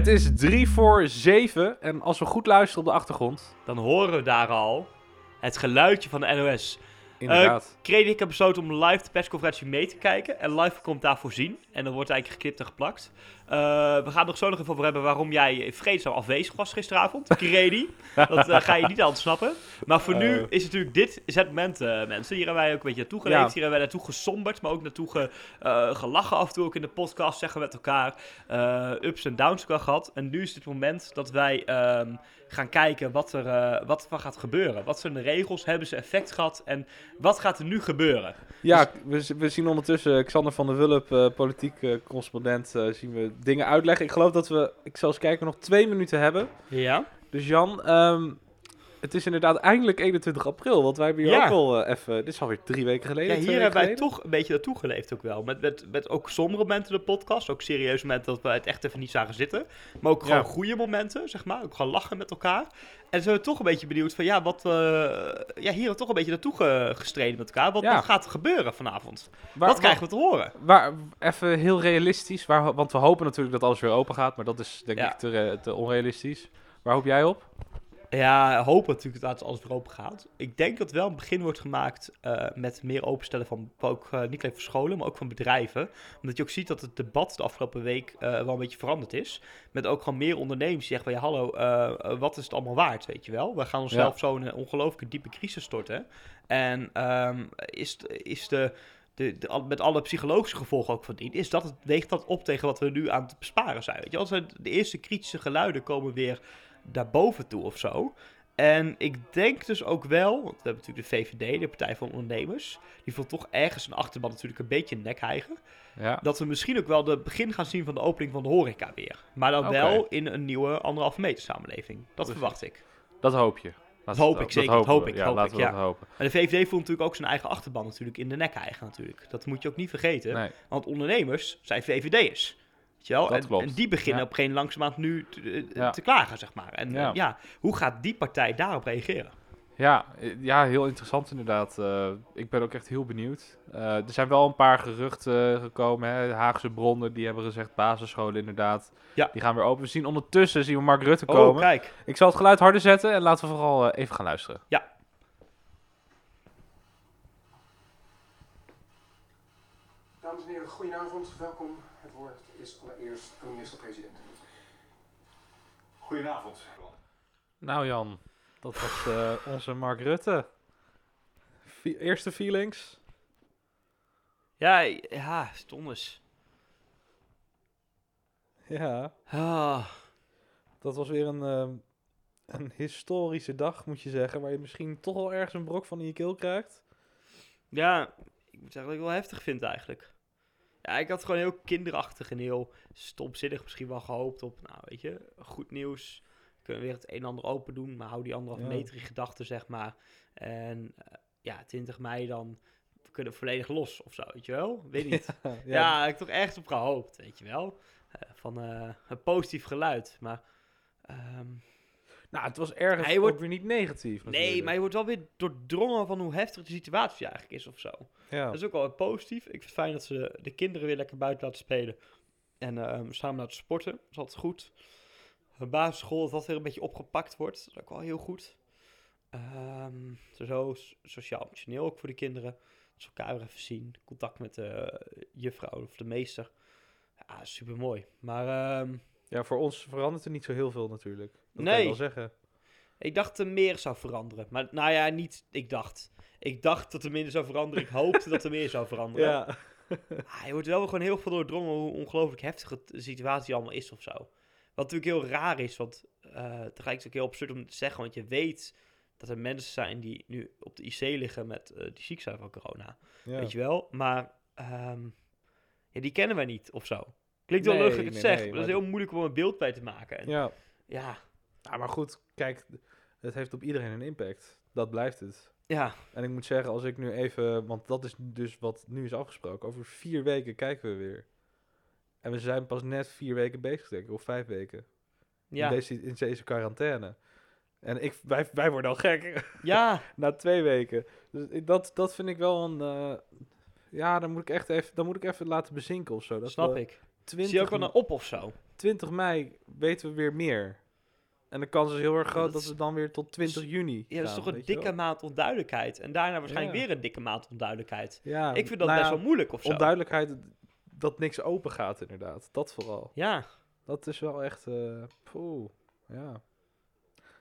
Het is drie voor zeven en als we goed luisteren op de achtergrond, Dan horen we daar al het geluidje van de NOS. inderdaad. Kreeg ik heb besloten om live de persconferentie mee te kijken en live commentaar voorzien. En dan wordt eigenlijk geknipt en geplakt. Eh, we gaan nog zo nog even over hebben waarom jij vreedzaam afwezig was gisteravond. Kredi. dat eh, ga je niet aan ontsnappen. Maar voor nu Eh. is natuurlijk dit is het moment, mensen. Hier hebben wij ook een beetje naartoe geleefd. Ja. Hier hebben wij naartoe gesomberd, maar ook naartoe ge, gelachen af en toe ook in de podcast, zeggen we met elkaar. Ups en downs gehad. En nu is het moment dat wij ehm, gaan kijken wat er, wat er gaat gebeuren. Wat zijn de regels? Hebben ze effect gehad? En wat gaat er nu gebeuren? Ja, we, z- we zien ondertussen Xander van der Wulp, politiek correspondent, zien we dingen uitleggen. Ik geloof dat we, ik zal eens kijken, nog twee minuten hebben. Ja. Dus Jan, ehm, het is inderdaad eindelijk 21 april, want wij hebben hier Ja. ook al eh, even, dit is alweer drie weken geleden. Ja, hier hebben wij toch een beetje naartoe geleefd ook wel. Met, met, met ook sombere momenten in de podcast. Ook serieuze momenten dat we het echt even niet zagen zitten. Maar ook gewoon Ja. goede momenten, zeg maar. Ook gewoon lachen met elkaar. En zijn we toch een beetje benieuwd van, ja, wat... eh, ja, hier hebben we toch een beetje naartoe ge- gestreden met elkaar. Wat, Ja. wat gaat er gebeuren vanavond? Waar- wat krijgen we te horen? Waar, even heel realistisch, waar, want we hopen natuurlijk dat alles weer open gaat, maar dat is denk ik te, te onrealistisch. Waar hoop jij op? Ja, hopen natuurlijk dat alles weer open gaat. Ik denk dat wel een begin wordt gemaakt eh, met meer openstellen van ook eh, niet alleen van scholen, maar ook van bedrijven. Omdat je ook ziet dat het debat de afgelopen week eh, wel een beetje veranderd is. Met ook gewoon meer ondernemers die zeggen van ja, hallo, wat is het allemaal waard, weet je wel? We gaan onszelf zo in een ongelooflijke diepe crisis storten. En ehm, is, is de, de, met alle psychologische gevolgen ook van dien, is dat het, weegt dat op tegen wat we nu aan het besparen zijn. Weet je, als de eerste kritische geluiden komen weer daarboven toe of zo. En ik denk dus ook wel, want we hebben natuurlijk de VVD, de Partij van Ondernemers, die voelt toch ergens een achterban natuurlijk een beetje een nek hijgen. Ja. Dat we misschien ook wel de begin gaan zien van de opening van de horeca weer. Maar dan wel in een nieuwe anderhalve meter samenleving. Dat verwacht ik. Dat hoop je. Dat hoop ik zeker, dat hoop ik, Ja, hoop laten ik, we ja. dat hopen. Maar de VVD voelt natuurlijk ook zijn eigen achterban natuurlijk in de nek hijgen natuurlijk. Dat moet je ook niet vergeten. Nee. Want ondernemers zijn VVD'ers. Weet je wel? Dat en, klopt. en die beginnen Ja. op geen langzaamaan nu te, eh, Ja. te klagen, zeg maar. En Ja. ja. ja, hoe gaat die partij daarop reageren? Ja, eh, ja, heel interessant inderdaad. Eh, ik ben ook echt heel benieuwd. Eh, er zijn wel een paar geruchten eh, gekomen. Hè. Haagse bronnen die hebben gezegd basisscholen inderdaad. Ja. Die gaan weer open. We zien ondertussen zien we Mark Rutte Oh, komen. kijk. Ik zal het geluid harder zetten en laten we vooral eh, even gaan luisteren. Dames en heren, goedenavond. Welkom. Is allereerst de minister-president. Goedenavond. Nou Jan, dat was eh, onze Mark Rutte. Eerste feelings? Ja, ja, stondes. Ja, Ah, dat was weer een, ehm, een historische dag moet je zeggen. Waar je misschien toch wel ergens een brok van in je keel krijgt. ja, ik moet zeggen dat ik het wel heftig vind eigenlijk. Ja, ik had gewoon heel kinderachtig en heel stomzinnig misschien wel gehoopt op, nou weet je, goed nieuws. We kunnen weer het een en ander open doen, maar hou die anderhalve Ja. meter in gedachten, zeg maar. En eh, ja, 20 mei dan we kunnen we volledig los of zo, weet je wel? Weet niet. Ja, ik heb toch ergens op gehoopt, weet je wel. Eh, van eh, een positief geluid. Maar ehm, Nou, het was ergens Hij wordt- ook weer niet negatief nee, maar je wordt wel weer doordrongen van hoe heftig de situatie eigenlijk is of zo. Ja. Dat is ook wel positief. Ik vind het fijn dat ze de kinderen weer lekker buiten laten spelen. En ehm, samen laten sporten. Dat is altijd goed. Een basisschool, dat dat weer een beetje opgepakt wordt. Dat is ook wel heel goed. Ehm, zo sociaal-emotioneel ook voor de kinderen. Dat ze elkaar weer even zien. Contact met de juffrouw of de meester. Ja, super mooi. Maar ehm, ja, voor ons verandert er niet zo heel veel natuurlijk. Dat kan Nee. je wel zeggen. ik dacht er meer zou veranderen. Maar nou ja, niet ik dacht. Ik dacht dat er minder zou veranderen. Ik hoopte dat er meer zou veranderen. Ja. Ah, je wordt wel gewoon heel veel doordrongen hoe ongelooflijk heftig het- de situatie allemaal is of zo. Wat natuurlijk heel raar is, want eh tegelijk is het ook heel absurd om te zeggen, want je weet dat er mensen zijn die nu op de IC liggen met eh, die ziek zijn van corona. ja. Weet je wel? Maar ehm, ja, die kennen wij niet of zo. Klinkt wel Nee, luchtig het nee, zeg, nee, maar dat is heel moeilijk om een beeld bij te maken. En, ja. ja. Ja, maar goed, kijk, het heeft op iedereen een impact. Dat blijft het. ja, En ik moet zeggen, als ik nu even, want dat is dus wat nu is afgesproken, over vier weken kijken we weer. En we zijn pas net vier weken bezig, denk ik, of vijf weken. ja, In, deze, in deze quarantaine. En ik, wij, wij worden al gek ja, na twee weken. Dus ik- dat, dat vind ik wel een. eh, ja, dan moet ik echt even, dan moet ik even laten bezinken of zo. Dat snap ik. Zie je 20, ook wel een op of zo? 20 mei weten we weer meer. En de kans is heel erg groot dat dat, we dan weer tot 20 juni Ja, dat is toch een dikke maand onduidelijkheid. En daarna waarschijnlijk Ja. weer een dikke maand onduidelijkheid. Ja, Ik vind dat nou best ja, wel moeilijk of zo. Onduidelijkheid dat niks open gaat inderdaad. Dat vooral. Ja, Dat is wel echt... poeh, ja.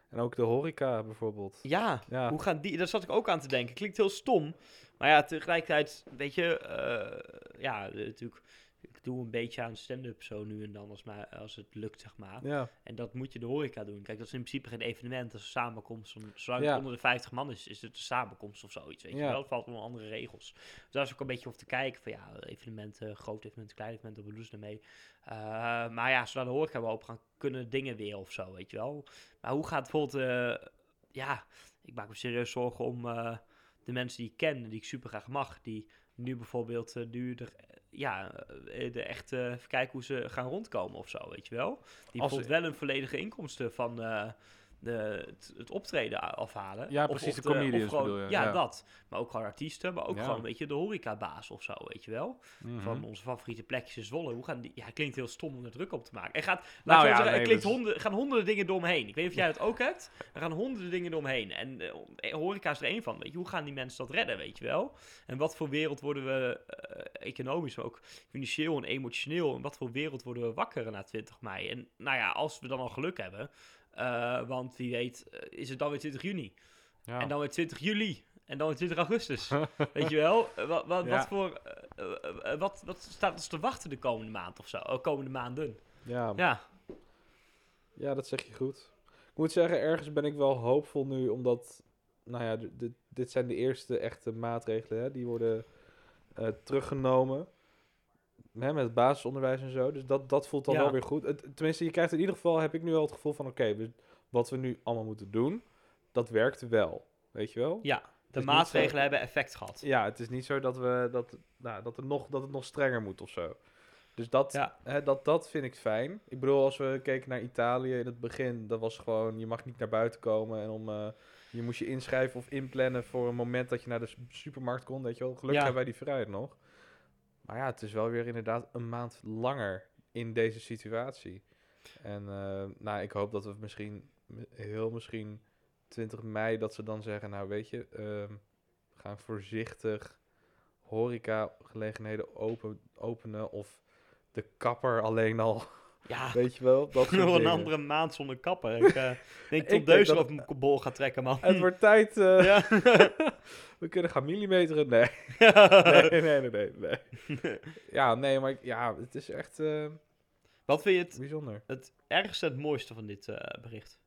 En ook de horeca bijvoorbeeld. ja. Ja, Hoe gaan die... Daar zat ik ook aan te denken. Klinkt heel stom. Maar ja, tegelijkertijd, weet je... eh, ja, natuurlijk... Ik doe een beetje aan stand-up zo nu en dan als, maar, als het lukt, zeg maar. ja, En dat moet je de horeca doen. Kijk, dat is in principe geen evenement, dat is een samenkomst. Van- Zolang Ja. het onder de 50 man is, is het een samenkomst of zoiets, weet je wel. Het valt onder andere regels. Dus daar is ook een beetje over te kijken van, ja, evenementen, grote evenementen, kleine evenementen, wat doen ze ermee? Eh, maar ja, zodra de horeca weer open gaan, kunnen dingen weer of zo, weet je wel. Maar hoe gaat bijvoorbeeld, eh, ja, ik maak me serieus zorgen om eh, de mensen die ik ken, die ik super graag mag, die nu bijvoorbeeld nu er, ja, eh, de echt eh, even kijken hoe ze gaan rondkomen of zo, weet je wel. Die Als- bijvoorbeeld wel een volledige inkomsten van eh, de, het, het optreden afhalen. Ja, precies, de comedians gewoon, je, Ja, ja. dat. Maar ook gewoon artiesten, maar ook Ja. gewoon, weet je, de horecabaas of zo, weet je wel. Mhm. Van onze favoriete plekjes in Zwolle. Hoe gaan die... Ja, het klinkt heel stom om er druk op te maken. Er gaat, Nou ja, zeggen, nee, er klinkt honden, gaan honderden dingen door me heen. Ik weet niet of jij dat ook hebt. Er gaan honderden dingen door me heen. En eh, horeca is er één van. Weet je, hoe gaan die mensen dat redden, weet je wel? En wat voor wereld worden we eh, economisch, maar ook financieel en emotioneel, in wat voor wereld worden we wakker na 20 mei? En nou ja, als we dan al geluk hebben, eh, want wie weet eh, is het dan weer 20 juni. ja. En dan weer 20 juli. En dan weer 20 augustus. weet je wel? Eh, Wat, wat, Ja. wat voor... wat, wat staat ons te wachten de komende maand of zo? Oh, komende maanden. ja. Ja. Ja, dat zeg je goed. Ik moet zeggen, ergens ben ik wel hoopvol nu, omdat, nou ja, dit- dit zijn de eerste echte maatregelen, hè, die worden teruggenomen. Hè, met het basisonderwijs en zo. Dus dat, dat voelt dan Ja. wel weer goed. Het, tenminste, je krijgt in ieder geval, heb ik nu wel het gevoel van, oké, wat we nu allemaal moeten doen, dat werkt wel. Weet je wel? Ja. De maatregelen zo- hebben effect gehad. Ja, het is niet zo dat, we, dat, nou, dat, het, nog, dat het nog strenger moet of zo. Dus dat, Ja. hè, dat, dat vind ik fijn. Ik bedoel, als we keken naar Italië in het begin, dat was gewoon, je mag niet naar buiten komen. En om, eh, je moest je inschrijven of inplannen voor een moment dat je naar de supermarkt kon. Weet je wel, gelukkig Ja. hebben wij die vrijheid nog. Maar ja, het is wel weer inderdaad een maand langer in deze situatie. En eh, nou, ik hoop dat we misschien, heel misschien 20 mei, dat ze dan zeggen, nou weet je, ehm, we gaan voorzichtig horeca-gelegenheden open, openen of de kapper alleen al, Ja. weet je wel, dat Nog een andere maand zonder kapper. Ik eh, denk Ik tot Deuzer dat- op mijn bol gaat trekken, man. Het wordt tijd, eh, Ja. we kunnen gaan millimeteren, nee. nee, nee, nee, nee, nee. Ja, nee, maar ik- ja, het is echt eh, Wat vind je het, bijzonder. het ergste en het mooiste van dit eh, bericht?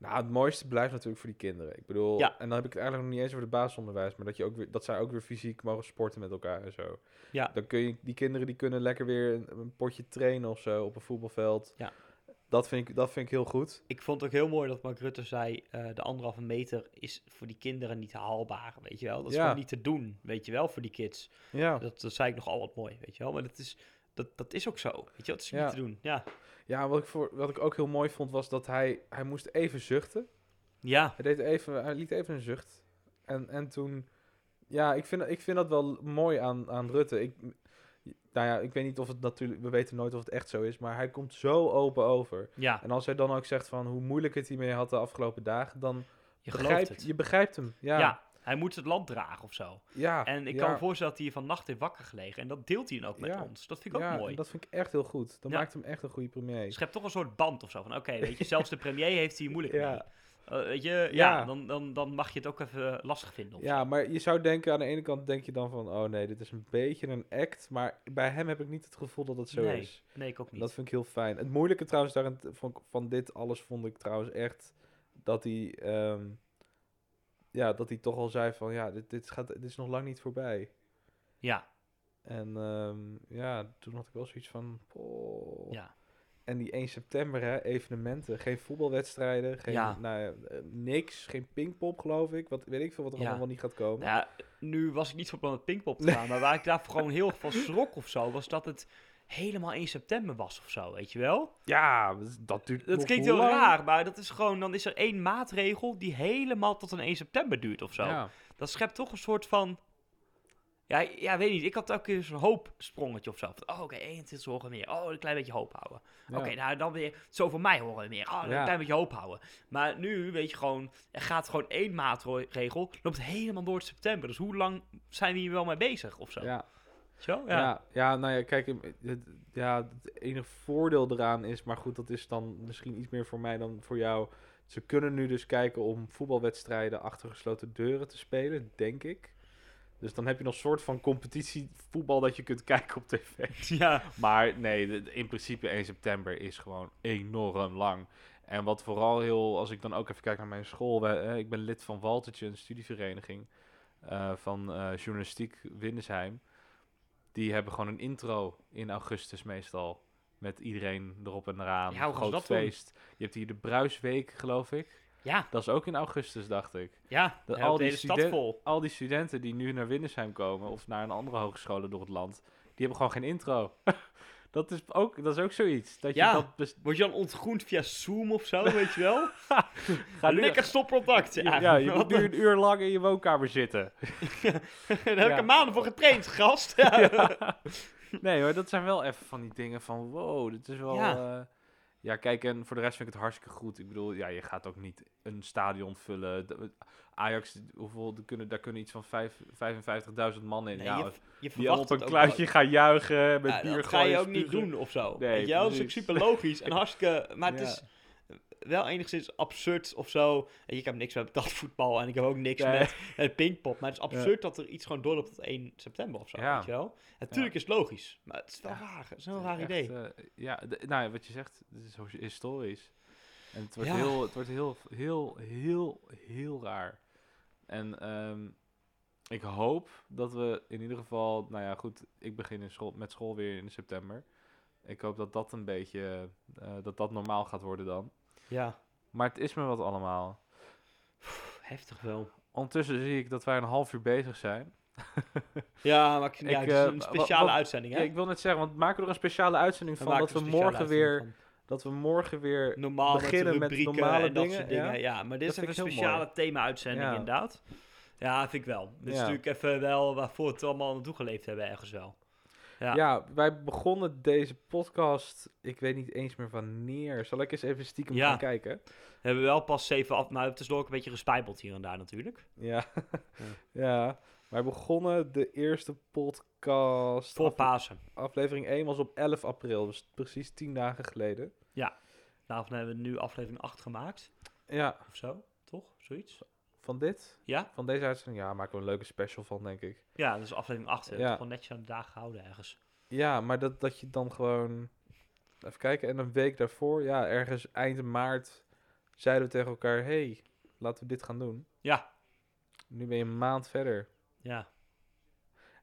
Nou, het mooiste blijft natuurlijk voor die kinderen. Ik bedoel, Ja. en dan heb ik het eigenlijk nog niet eens over het basisonderwijs, maar dat, je ook weer, dat zij ook weer fysiek mogen sporten met elkaar en zo. Ja. Dan kun je, die kinderen die kunnen lekker weer een, een potje trainen of zo op een voetbalveld. Ja. Dat vind ik, dat vind ik heel goed. Ik vond het ook heel mooi dat Mark Rutte zei, eh, de anderhalve meter is voor die kinderen niet haalbaar, weet je wel. Dat is Ja. gewoon niet te doen, weet je wel, voor die kids. Ja, Dat, dat zei ik nogal wat mooi, weet je wel. Maar dat is, dat, dat is ook zo, weet je. Dat is Ja. niet te doen, ja. ja wat, ik voor, wat ik ook heel mooi vond was dat hij, hij moest even zuchten. Ja, Hij, deed even, hij liet even een zucht. En, en toen, ja, ik vind, ik vind dat wel mooi aan, aan Rutte. Ik, nou ja, ik weet niet of het natuurlijk, we weten nooit of het echt zo is, maar hij komt zo open over. ja, En als hij dan ook zegt van hoe moeilijk het hiermee had de afgelopen dagen, dan je begrijp gelooft het. je begrijpt hem. Ja, Ja. Hij moet het land dragen of zo. ja En ik ja, kan me voorstellen dat hij van nacht heeft wakker gelegen. En dat deelt hij dan ook met Ja. ons. Dat vind ik ook ja, mooi. dat vind ik echt heel goed. Dat maakt hem echt een goede premier. Schept toch een soort band of zo. Van oké, weet je, zelfs de premier heeft hier moeilijk mee. Ja. Eh, weet je, ja. Dan, dan, dan mag je het ook even lastig vinden. Of Ja, maar je zou denken, aan de ene kant denk je dan van, oh nee, dit is een beetje een act. Maar bij hem heb ik niet het gevoel dat het zo nee, is. nee, ik ook niet. Dat vind ik heel fijn. Het moeilijke trouwens daarin, van, van dit alles vond ik trouwens echt dat hij, ehm, ja, dat hij toch al zei van, ja, dit, dit, gaat, dit is nog lang niet voorbij. Ja, En ehm, ja, toen had ik wel zoiets van, poh. ja. En die 1 september, hè, evenementen, geen voetbalwedstrijden, geen, Ja. nou ja, eh, niks, geen pingpop geloof ik. Wat weet ik veel wat er Ja. allemaal wel niet gaat komen. Nou ja, nu was ik niet van plan met Pinkpop te gaan. Maar waar ik daar gewoon heel erg van schrok of zo, was dat het helemaal 1 september was of zo, weet je wel? Ja, dat- duurt Dat klinkt heel lang. raar, maar dat is gewoon, dan is er één maatregel die helemaal tot een 1 september duurt of zo. Ja. Dat schept toch een soort van, Ja, ja, weet niet. Ik had ook weer zo'n hoopsprongetje of zo. Van, oh, oké, 21 horen meer. Oh, een klein beetje hoop houden. Ja. Oké, nou dan weer, zo voor mij horen we meer. Oh, Ja. een klein beetje hoop houden. Maar nu, weet je gewoon, er gaat gewoon één maatregel, loopt helemaal door tot september. Dus hoe lang zijn we hier wel mee bezig of zo? Ja. Zo? Ja. Ja. Ja, nou ja, kijk, het, ja, het enige voordeel eraan is, maar goed, dat is dan misschien iets meer voor mij dan voor jou. Ze kunnen nu dus kijken om voetbalwedstrijden achter gesloten deuren te spelen, denk ik. Dus dan heb je nog een soort van competitievoetbal dat je kunt kijken op tv. Ja. Maar nee, in principe 1 september is gewoon enorm lang. En wat vooral heel, als ik dan ook even kijk naar mijn school. wij- eh, ik ben lid van Waltertje, een studievereniging eh, van eh, journalistiek Windesheim. Die hebben gewoon een intro in augustus meestal. Met iedereen erop en eraan. Ja, groot doen? feest. Je hebt hier de Bruisweek, geloof ik. Ja. Dat is ook in augustus, dacht ik. Ja. Dat al die hele stad vol. Al die studenten die nu naar Windesheim komen of naar een andere hogescholen door het land, die hebben gewoon geen intro. dat, is ook, dat is ook zoiets. Dat je dat Word je dan ontgroend via Zoom of zo, weet je wel? Ga nu- Lekker stopcontact. ja, Ja, je moet nu een uur lang in je woonkamer zitten. Daar heb ik Ja. er maanden voor getraind, gast. Nee hoor, dat zijn wel even van die dingen van wow, dit is wel... Ja. Ja. Ja, kijk, en voor de rest vind ik het hartstikke goed. Ik bedoel, ja, je gaat ook niet een stadion vullen. Ajax, hoeveel, kunnen, daar kunnen iets van vijf- 55.000 man in. Nee, ja, je, je die op een kluitje gaan juichen met Ja, dat ga je ook niet doen of zo. Nee, Weet je wel, dat is ook super logisch en hartstikke... Maar het Ja. is wel enigszins absurd of zo. Ik heb niks met betaaldvoetbal en ik heb ook niks Nee. met, met Pinkpop. Maar het is absurd dat er iets gewoon doorloopt tot 1 september of zo, Ja. weet je wel. Natuurlijk is het logisch, maar het is wel raar. Het is een heel raar Echt, idee. eh, ja, nou ja, wat je zegt, het is historisch. En het wordt, heel, het wordt heel, heel, heel, heel raar. En ehm, ik hoop dat we in ieder geval, nou ja, goed, ik begin in school, met school weer in september. Ik hoop dat dat een beetje, eh, dat dat normaal gaat worden dan. Ja, Maar het is me wat allemaal. heftig wel. Ondertussen zie ik dat wij een half uur bezig zijn. Ja, maar ik, ja, Ik, het is eh, een wa- speciale wat- uitzending, Ja, hè? ik wil net zeggen, want maken we er een speciale uitzending We van dat we een morgen weer, van. dat we morgen weer normaal beginnen met, normale en dat dingen, soort dingen. ja. Ja, maar dit Dat is even een speciale thema-uitzending inderdaad. Ja, vind ik wel. Dit is natuurlijk even wel waarvoor we het allemaal naartoe geleefd hebben ergens wel. Ja. Ja. wij begonnen deze podcast, ik weet niet eens meer wanneer. Zal ik eens even stiekem Ja. gaan kijken? We hebben wel pas zeven af, maar tussendoor ook een beetje gespijbeld hier en daar natuurlijk. Ja. ja. Wij begonnen de eerste podcast. Voor Pasen. aflevering 1 was op 11 april, dus precies 10 dagen geleden. Daarvan hebben we nu aflevering 8 gemaakt. Ja, Of zo, toch? Zoiets? Van dit, Ja? van deze uitzending, ja, maken we een leuke special van, denk ik. Ja, dus aflevering 8. We hebben Ja. gewoon netjes aan de dag gehouden ergens. Ja, maar dat, dat je dan gewoon. Even kijken, en een week daarvoor, ja, ergens eind maart, zeiden we tegen elkaar: hey, laten we dit gaan doen. Ja. Nu ben je een maand verder. Ja,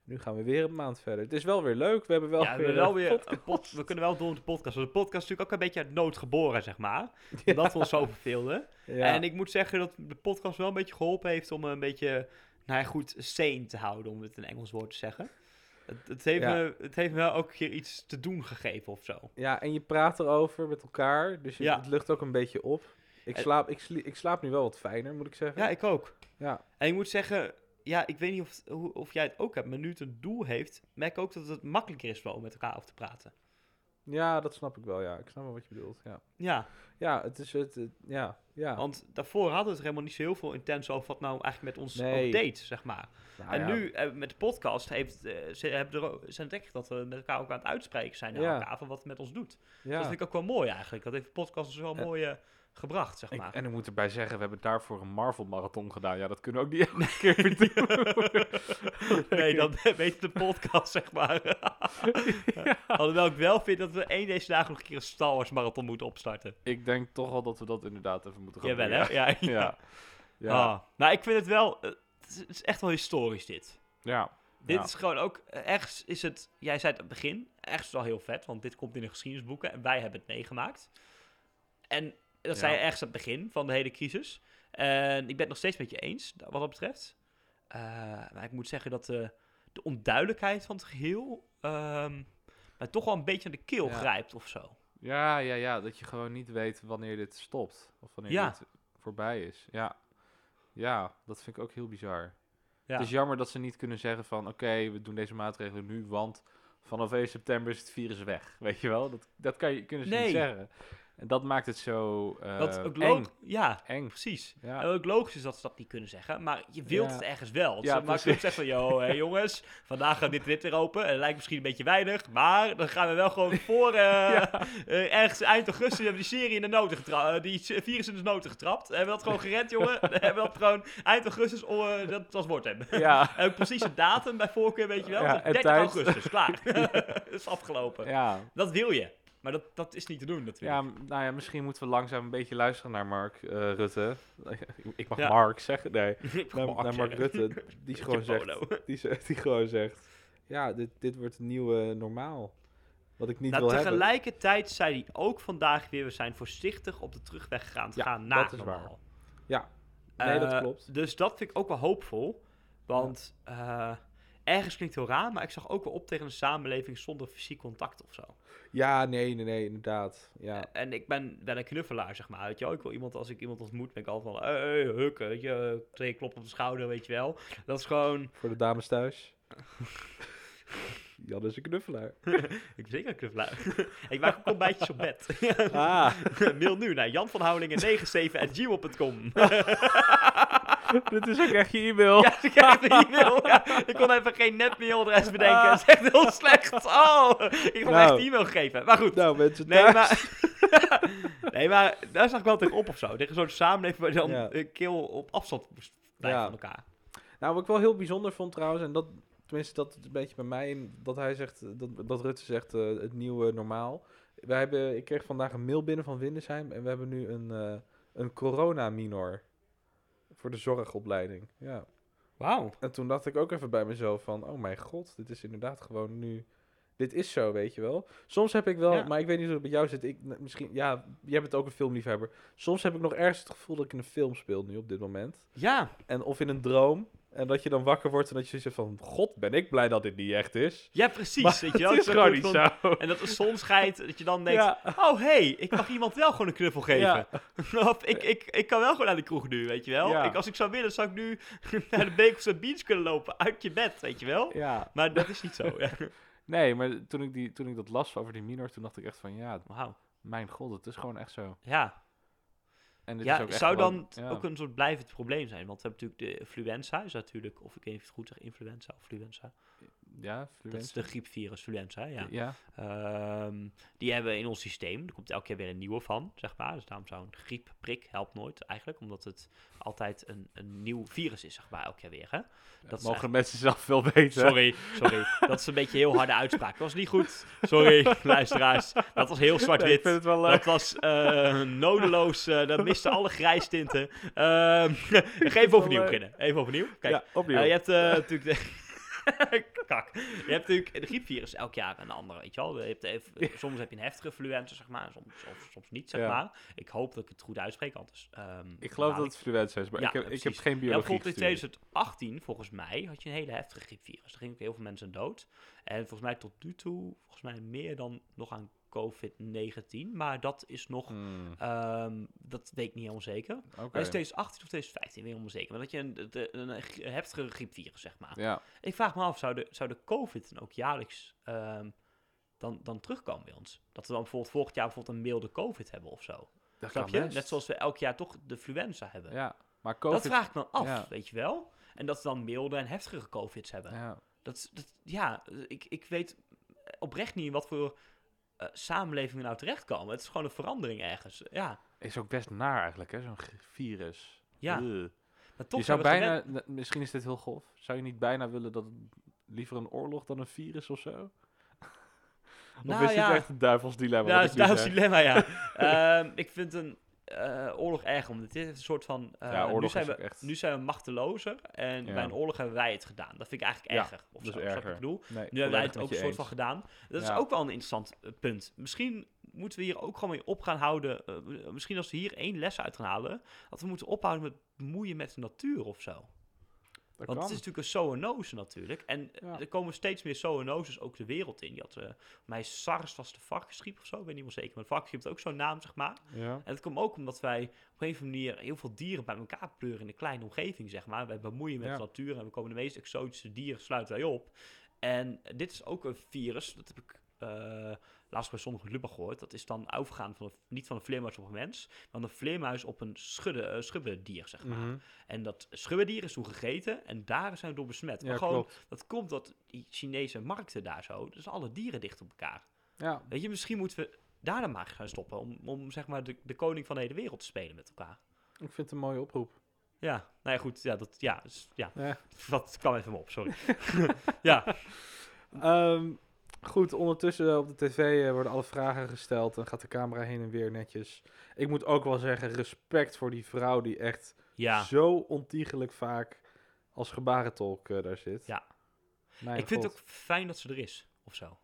Nu gaan we weer een maand verder. Het is wel weer leuk. We hebben wel ja we, weer, wel een weer podcast. een pod- we kunnen wel door met de podcast. De podcast is natuurlijk ook een beetje uit nood geboren, zeg maar. Ja. Omdat we ons zo verveelden. Ja. En ik moet zeggen dat de podcast wel een beetje geholpen heeft om een beetje, nou ja, goed, sane te houden, om het in Engels woord te zeggen. Het, het, heeft me, het heeft me wel ook een keer iets te doen gegeven of zo. ja, en je praat erover met elkaar. Dus je, Ja. het lucht ook een beetje op. Ik slaap, ik slaap nu wel wat fijner, moet ik zeggen. Ja, ik ook. Ja. En ik moet zeggen, ja, ik weet niet of, of jij het ook hebt, maar nu het een doel heeft, merk ik ook dat het makkelijker is wel om met elkaar over te praten. Ja, dat snap ik wel. Ja, ik snap wel wat je bedoelt. Ja, Ja, ja het is het. het- ja, ja. want daarvoor hadden we het helemaal niet zo heel veel intens over wat nou eigenlijk met ons Nee. deed, zeg maar. Nou en ja, nu eh, met de podcast heeft, eh, ze hebben er, zijn ik dat we met elkaar ook aan het uitspreken zijn naar Ja. elkaar van wat het met ons doet. Ja. Dat vind ik ook wel mooi eigenlijk. Dat heeft de podcast dus wel En- mooi eh, gebracht, zeg Ik- maar. en ik moet erbij zeggen, we hebben daarvoor een Marvel-marathon gedaan. Ja, dat kunnen we ook niet elke keer weer doen. nee, dan weet de podcast, zeg maar. Alhoewel ik wel vind dat we één deze dagen nog een keer een Star Wars marathon moeten opstarten. Ik denk toch wel dat we dat inderdaad even moeten gaan Jawel, doen. hè? Ja, ja. Ja. Ja. Ah. Nou, ik vind het wel... eh, Het is, echt wel historisch, dit. ja. Dit Ja. is gewoon ook... eh, Ergens is het... Jij zei het aan het begin. Ergens is het heel vet, want dit komt in de geschiedenisboeken. En wij hebben het meegemaakt. En dat zei je Ja. ergens aan het begin van de hele crisis. En ik ben het nog steeds met je eens, wat dat betreft. Eh, maar ik moet zeggen dat de, de onduidelijkheid van het geheel... ehm mij toch wel een beetje aan de keel Ja. grijpt of zo. Ja, ja, ja, dat je gewoon niet weet wanneer dit stopt. Of wanneer Ja. dit voorbij is. Ja. Ja, dat vind ik ook heel bizar. Ja. Het is jammer dat ze niet kunnen zeggen van... oké, we doen deze maatregelen nu, want vanaf 1 september is het virus weg. Weet je wel? Dat, dat kan je, kunnen ze Nee. niet zeggen. En dat maakt het zo eh Wat ook eng. logisch... Ja, eng. precies. Ja. En ook logisch is dat ze dat niet kunnen zeggen, maar je wilt Ja. het ergens wel. Dus Ja, kunt zeggen van, hey, jongens, vandaag gaat dit dit weer open. En dat lijkt misschien een beetje weinig, maar dan gaan we wel gewoon voor eh, eh, ergens eind augustus hebben we die serie in de noten getrapt. die virus in de noten getrapt. Hebben we dat gewoon gered, jongen? hebben we dat gewoon eind augustus oh, eh, dat als woord hebben. Ja, En ook precies de datum bij voorkeur, weet je wel. Ja, Dus en 30 tijd. augustus, klaar. dat is afgelopen. ja. Dat wil je. Maar dat, dat is niet te doen natuurlijk. Ja, nou ja, misschien moeten we langzaam een beetje luisteren naar Mark eh, Rutte. Ik mag Ja. Mark zeggen, nee. Naar, Mark. Rutte, die gewoon zegt, die, ze- die gewoon zegt, ja, dit, dit wordt het nieuwe normaal. Wat ik niet Nou, wil hebben. tegelijkertijd zei hij ook vandaag weer, we zijn voorzichtig op de terugweg gaan, Ja, gaan dat naar is normaal. Ja, nee, dat Eh, klopt. Dus dat vind ik ook wel hoopvol. Want eh, ergens klinkt heel raar, maar ik zag ook wel op tegen een samenleving zonder fysiek contact of zo. Ja, nee, nee, nee, inderdaad. Ja, En ik ben wel een knuffelaar, zeg maar. Weet je? Ik wil iemand, als ik iemand ontmoet, ben ik altijd van, hey, hey, huk, weet je, twee klop op de schouder, weet je wel. Dat is gewoon, voor de dames thuis. Jan is een knuffelaar. ik ben zeker een knuffelaar. ik maak ook ontbijtjes op bed. Ah, Mail nu naar janvanhoudingen97.gmail.com. dit is ook echt je e-mail. Ja, ik krijg een e-mail. Ja, ik kon even geen netmailadres bedenken. Dat is echt heel slecht. Oh, ik had Nou. echt e-mail gegeven. Maar goed. Nou, mensen Nee, thuis. maar, nee, maar daar zag ik wel tegen op of zo. Tegen zo'n samenleving waar je dan Ja. een keel op afstand moest blijven Ja. van elkaar. Nou, wat ik wel heel bijzonder vond trouwens, en dat, tenminste dat het een beetje bij mij, dat hij zegt, dat, dat Rutte zegt, eh, het nieuwe normaal. Wij hebben, ik kreeg vandaag een mail binnen van Windesheim en we hebben nu een, eh een corona-minor voor de zorgopleiding. Ja. Wauw. En toen dacht ik ook even bij mezelf van, oh mijn god, dit is inderdaad gewoon nu, dit is zo, weet je wel. Soms heb ik wel, Ja. maar ik weet niet hoe het bij jou zit, ik, misschien, ja, jij bent ook een filmliefhebber. Soms heb ik nog ergens het gevoel dat ik in een film speel nu op dit moment. Ja, En of in een droom. En dat je dan wakker wordt en dat je zegt van... God, ben ik blij dat dit niet echt is. ja, precies. Maar weet je wel? het is gewoon niet zo. En dat de zon schijnt, dat je dan denkt... Ja. Oh, hey, ik mag iemand wel gewoon een knuffel geven. Ja. of ik, ik, ik kan wel gewoon naar de kroeg nu, weet je wel. Ja. Ik, als ik zou willen, zou ik nu naar de Beekelse Beach kunnen lopen. Uit je bed, weet je wel. Ja. Maar dat is niet zo. Ja. Nee, maar toen ik, die, toen ik dat las over die minor, toen dacht ik echt van... Ja, Wauw. mijn god, het is gewoon echt zo. Ja, En dit is ja ook echt zou dan ja. ook een soort blijvend probleem zijn? Want we hebben natuurlijk de influenza, is natuurlijk, of ik weet niet of ik het goed zeg, influenza of fluenza. Ja, Dat is fluenza. de griepvirus, fluenza, ja. Ja. Ehm, die hebben we in ons systeem. Er komt elke keer weer een nieuwe van, zeg maar. Dus daarom zou een griepprik helpt nooit eigenlijk, omdat het altijd een, een nieuw virus is, zeg maar, elke keer weer. Hè? Dat Mogen eigenlijk- mensen zelf wel weten. Sorry, sorry. Dat is een beetje een heel harde uitspraak. Dat was niet goed. Sorry, luisteraars. Dat was heel zwart-wit. Dat was eh, nodeloos. eh dat miste alle grijstinten. Ehm even overnieuw beginnen. Even overnieuw. Kijk, ja, opnieuw. eh, je hebt natuurlijk de... Kak. Je hebt natuurlijk de griepvirus elk jaar een andere, weet je wel. Je hebt even, soms heb je een heftige fluenza, zeg maar. Soms, soms, soms niet, zeg Ja. maar. Ik hoop dat ik het goed uitspreek, anders... ehm, ik geloof baal dat het fluenza is, maar Ja, ik, heb, ja, ik heb geen ja, biologie bijvoorbeeld in gestudeerd. 2018, volgens mij, had je een hele heftige griepvirus. Er gingen ook heel veel mensen dood. En volgens mij tot nu toe, volgens mij meer dan nog aan COVID-19. Maar dat is nog, Hmm, ehm, dat weet ik niet helemaal zeker. Maar is 2018 of 2015, weet ik helemaal zeker. Maar dat je een, een, een heftige griepvirus, zeg maar. Ja, Ik vraag me af, zou de, zou de COVID dan ook jaarlijks ehm, dan, dan terugkomen bij ons? Dat we dan bijvoorbeeld volgend jaar bijvoorbeeld een milde COVID hebben of zo. dat Snap kan je? best. Net zoals we elk jaar toch de fluenza hebben. Ja, maar Dat COVID... vraag ik me dan af, ja. weet je wel? En dat we dan milde en heftigere COVID's hebben. Ja. Dat, dat, ja, ik, ik weet oprecht niet in wat voor eh, samenleving we nou terechtkomen. Het is gewoon een verandering ergens. Ja, Is ook best naar eigenlijk, hè, zo'n virus. ja. Ugh. Maar toch je zou bijna, gewend- misschien is dit heel grof, zou je niet bijna willen dat liever een oorlog dan een virus of zo? of Nou is ja. dit echt een duivels dilemma? Ja, nu een zeg? dilemma, ja. Ik vind een eh, oorlog erg, omdat dit heeft een soort van... eh, Ja, oorlog nu, zijn is we, echt- nu zijn we machtelozer en Ja. bij een oorlog hebben wij het gedaan. Dat vind ik eigenlijk Ja, erger. Of dat zo, wat erger. ik bedoel? Nee, Nu hebben wij het ook een soort van gedaan. Dat is ook wel een interessant eh, punt. Misschien moeten we hier ook gewoon mee op gaan houden. eh, misschien als we hier één les uit gaan halen. Dat we moeten ophouden met bemoeien met de natuur of zo. Dat Want kan. het is natuurlijk een zoonose natuurlijk. En Ja. er komen steeds meer zoonoses ook de wereld in. Je had, eh mij SARS was de varkensgriep of zo, ik weet niet meer zeker. Maar de varkensgriep heeft ook zo'n naam, zeg maar. Ja. En dat komt ook omdat wij op een of andere manier heel veel dieren bij elkaar pleuren in een kleine omgeving, zeg maar. Wij bemoeien met Ja. de natuur en we komen de meest exotische dieren sluiten wij op. En dit is ook een virus, dat heb ik eh, laatst bij sommige Lubach gehoord. Dat is dan overgaan van een- niet van een vleermuis op een mens, maar van een vleermuis op een schudde, eh, schubbedier, zeg maar. Mhm. En dat schubbedier is toen gegeten en daar zijn we door besmet. Ja, maar gewoon, klopt. dat komt dat die Chinese markten daar zo, dus alle dieren dicht op elkaar. Ja, Weet je, misschien moeten we daar dan maar gaan stoppen. Om, om zeg maar de, de koning van de hele wereld te spelen met elkaar. ik vind het een mooie oproep. Ja, nou ja, goed. Ja, dat, ja, dus, ja. Ja. dat kwam even op, sorry. ja, Ehm, goed, ondertussen op de tv eh, worden alle vragen gesteld en gaat de camera heen en weer netjes. Ik moet ook wel zeggen, respect voor die vrouw die echt ja. zo ontiegelijk vaak als gebarentolk eh, daar zit. Ja. Mijn ik vind het ook fijn dat ze er is, of zo.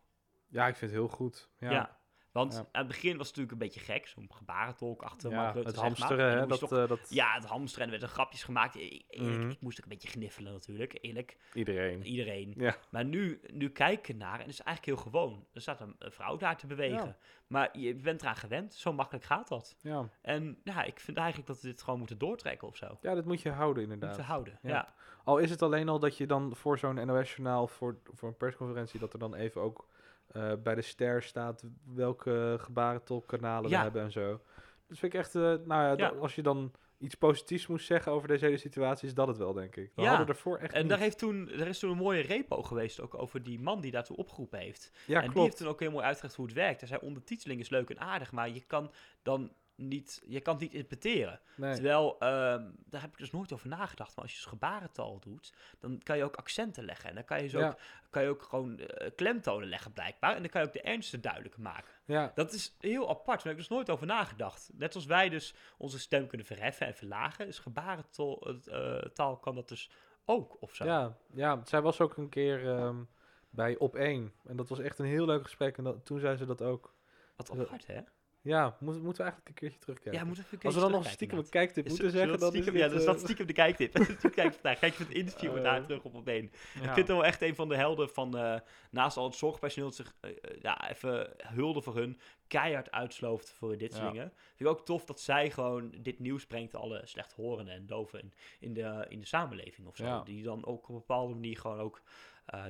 Ja, ik vind het heel goed. Ja, Ja. Want Ja. aan het begin was het natuurlijk een beetje gek, zo'n gebarentolk achter Ja, Mark Rutte, het hamsteren, hè, dat, toch- eh, dat Ja, het hamsteren, en er werden grapjes gemaakt. Ik, Mhm. ik moest ook een beetje gniffelen natuurlijk, eerlijk. iedereen. Iedereen. Ja. Maar nu, nu kijk ik naar en het is eigenlijk heel gewoon. Er staat een, vrouw daar te bewegen. Ja. Maar je bent eraan gewend, zo makkelijk gaat dat. Ja. En ja, ik vind eigenlijk dat we dit gewoon moeten doortrekken of zo. ja, dat moet je houden inderdaad. Moeten houden. Ja. Ja. Al is het alleen al dat je dan voor zo'n NOS-journaal, voor, voor een persconferentie, dat er dan even ook eh, bij de ster staat welke gebarentolkkanalen Ja. we hebben en zo. Dus vind ik echt, eh, nou ja, als je dan iets positiefs moest zeggen over deze hele situatie, is dat het wel, denk ik. We Ja. hadden ervoor echt En niet. daar, heeft toen, er is toen een mooie repo geweest ook over die man die daartoe opgeroepen heeft. Ja, en die heeft toen ook heel mooi uitgelegd hoe het werkt. Hij zei, ondertiteling is leuk en aardig, maar je kan dan niet, je kan het niet interpreteren. Nee. Terwijl, ehm, daar heb ik dus nooit over nagedacht. Maar als je dus gebarentaal doet, dan kan je ook accenten leggen. En dan kan je, zo Ja. ook, kan je ook gewoon eh, klemtonen leggen blijkbaar. En dan kan je ook de ernsten duidelijker maken. Ja, Dat is heel apart. Daar heb ik dus nooit over nagedacht. Net als wij dus onze stem kunnen verheffen en verlagen. Dus gebarentaal eh, taal kan dat dus ook, of zo. ja, ja, zij was ook een keer ehm, bij Op 1. En dat was echt een heel leuk gesprek. En dat, toen zei ze dat ook. Wat apart, hè? Ja, moet, moeten we eigenlijk een keertje terugkijken. Ja, moeten we even Als we dan nog stiekem een kijktip moeten zeggen, dan is stiekem, dit, Ja, dat is dat eh, stiekem de kijktip. Kijk vandaag. Kijk even het interview met Eh, haar terug op op één. ja. Ik vind het wel echt een van de helden van, eh, naast al het zorgpersoneel dat zich, eh, ja, even hulde voor hun, keihard uitslooft voor dit soort Ja. dingen. Vind ik ook tof dat zij gewoon dit nieuws brengt alle slechthorenden en doven in, in, de, in de samenleving of zo. Ja. Die dan ook op een bepaalde manier gewoon ook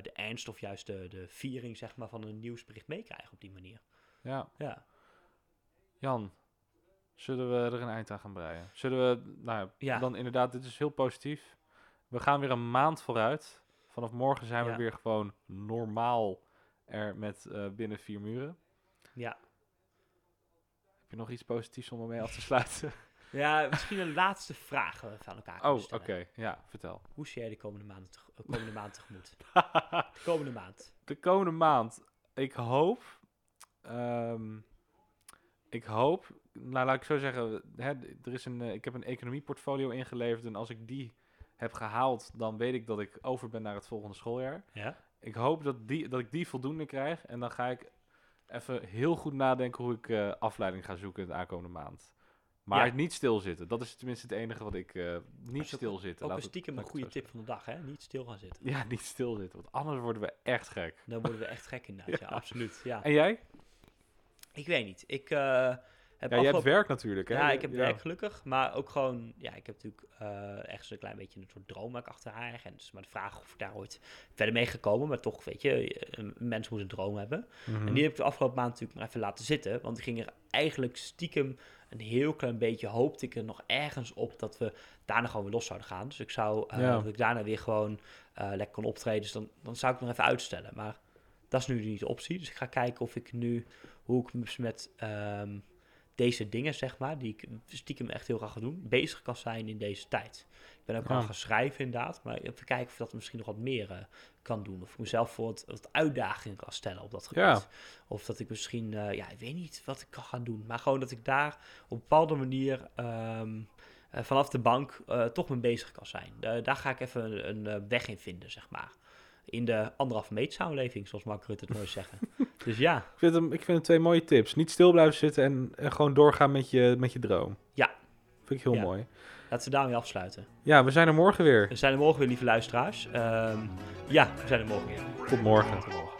de ernst of juist de, de viering zeg maar, van een nieuwsbericht meekrijgen op die manier. ja. Ja, Jan, zullen we er een eind aan gaan breien? Zullen we, nou ja, dan inderdaad, dit is heel positief. We gaan weer een maand vooruit. Vanaf morgen zijn Ja. we weer gewoon normaal er met eh, binnen vier muren. ja. Heb je nog iets positiefs om ermee af te sluiten? ja misschien een laatste vraag aan elkaar oh, oké. Ja, vertel. Hoe zie jij de komende maand, teg- eh, komende maand tegemoet? De komende maand. De komende maand, ik hoop, ehm, ik hoop, nou laat ik zo zeggen, hè, er is een, eh, ik heb een economieportfolio ingeleverd en als ik die heb gehaald, dan weet ik dat ik over ben naar het volgende schooljaar. Ja? Ik hoop dat, die, dat ik die voldoende krijg en dan ga ik even heel goed nadenken hoe ik eh, afleiding ga zoeken de aankomende maand. Maar Ja. niet stilzitten, dat is tenminste het enige wat ik, eh, niet stilzitten. Ook laat een het- stiekem een goede tip van de dag, hè? Niet stil gaan zitten. Ja, niet stilzitten, want anders worden we echt gek. Dan worden we echt gek inderdaad, ja, Ja. absoluut. Ja. En jij? Ik weet niet. Ik eh, heb Ja, jij hebt werk natuurlijk, hè? Ja, ik heb werk gelukkig, maar ook gewoon, ja, ik heb natuurlijk ergens een klein beetje een soort droom waar ik achter haar. En het is maar de vraag of ik daar ooit verder mee gekomen, maar toch, weet je, een mens moet een droom hebben. Mhm. En die heb ik de afgelopen maand natuurlijk maar even laten zitten, want ik ging er eigenlijk stiekem een heel klein beetje, hoopte ik er nog ergens op dat we daarna gewoon weer los zouden gaan. Dus ik zou, Ja. dat ik daarna weer gewoon eh, lekker kon optreden, dus dan, dan zou ik nog even uitstellen. Maar dat is nu niet de optie, dus ik ga kijken of ik nu, hoe ik me met ehm, deze dingen, zeg maar, die ik stiekem echt heel graag ga doen, bezig kan zijn in deze tijd. Ik ben ook Ja. al gaan schrijven inderdaad, maar even kijken of ik dat misschien nog wat meer eh, kan doen. Of ik mezelf voor wat, wat uitdagingen kan stellen op dat gebied. Ja. Of dat ik misschien, eh, ja, ik weet niet wat ik kan gaan doen. Maar gewoon dat ik daar op een bepaalde manier ehm, eh, vanaf de bank toch mee bezig kan zijn. Da- daar ga ik even een, een weg in vinden, zeg maar. In de anderhalve meet samenleving, zoals Mark Rutte het mooi zeggen. dus ja, Ik vind, hem, ik vind het twee mooie tips. Niet stil blijven zitten en, en gewoon doorgaan met je, met je droom. Vind ik heel Ja. mooi. Laten we daarmee afsluiten. Ja, we zijn er morgen weer. We zijn er morgen weer, lieve luisteraars. Ehm, ja, we zijn er morgen weer. Tot morgen. Tot morgen.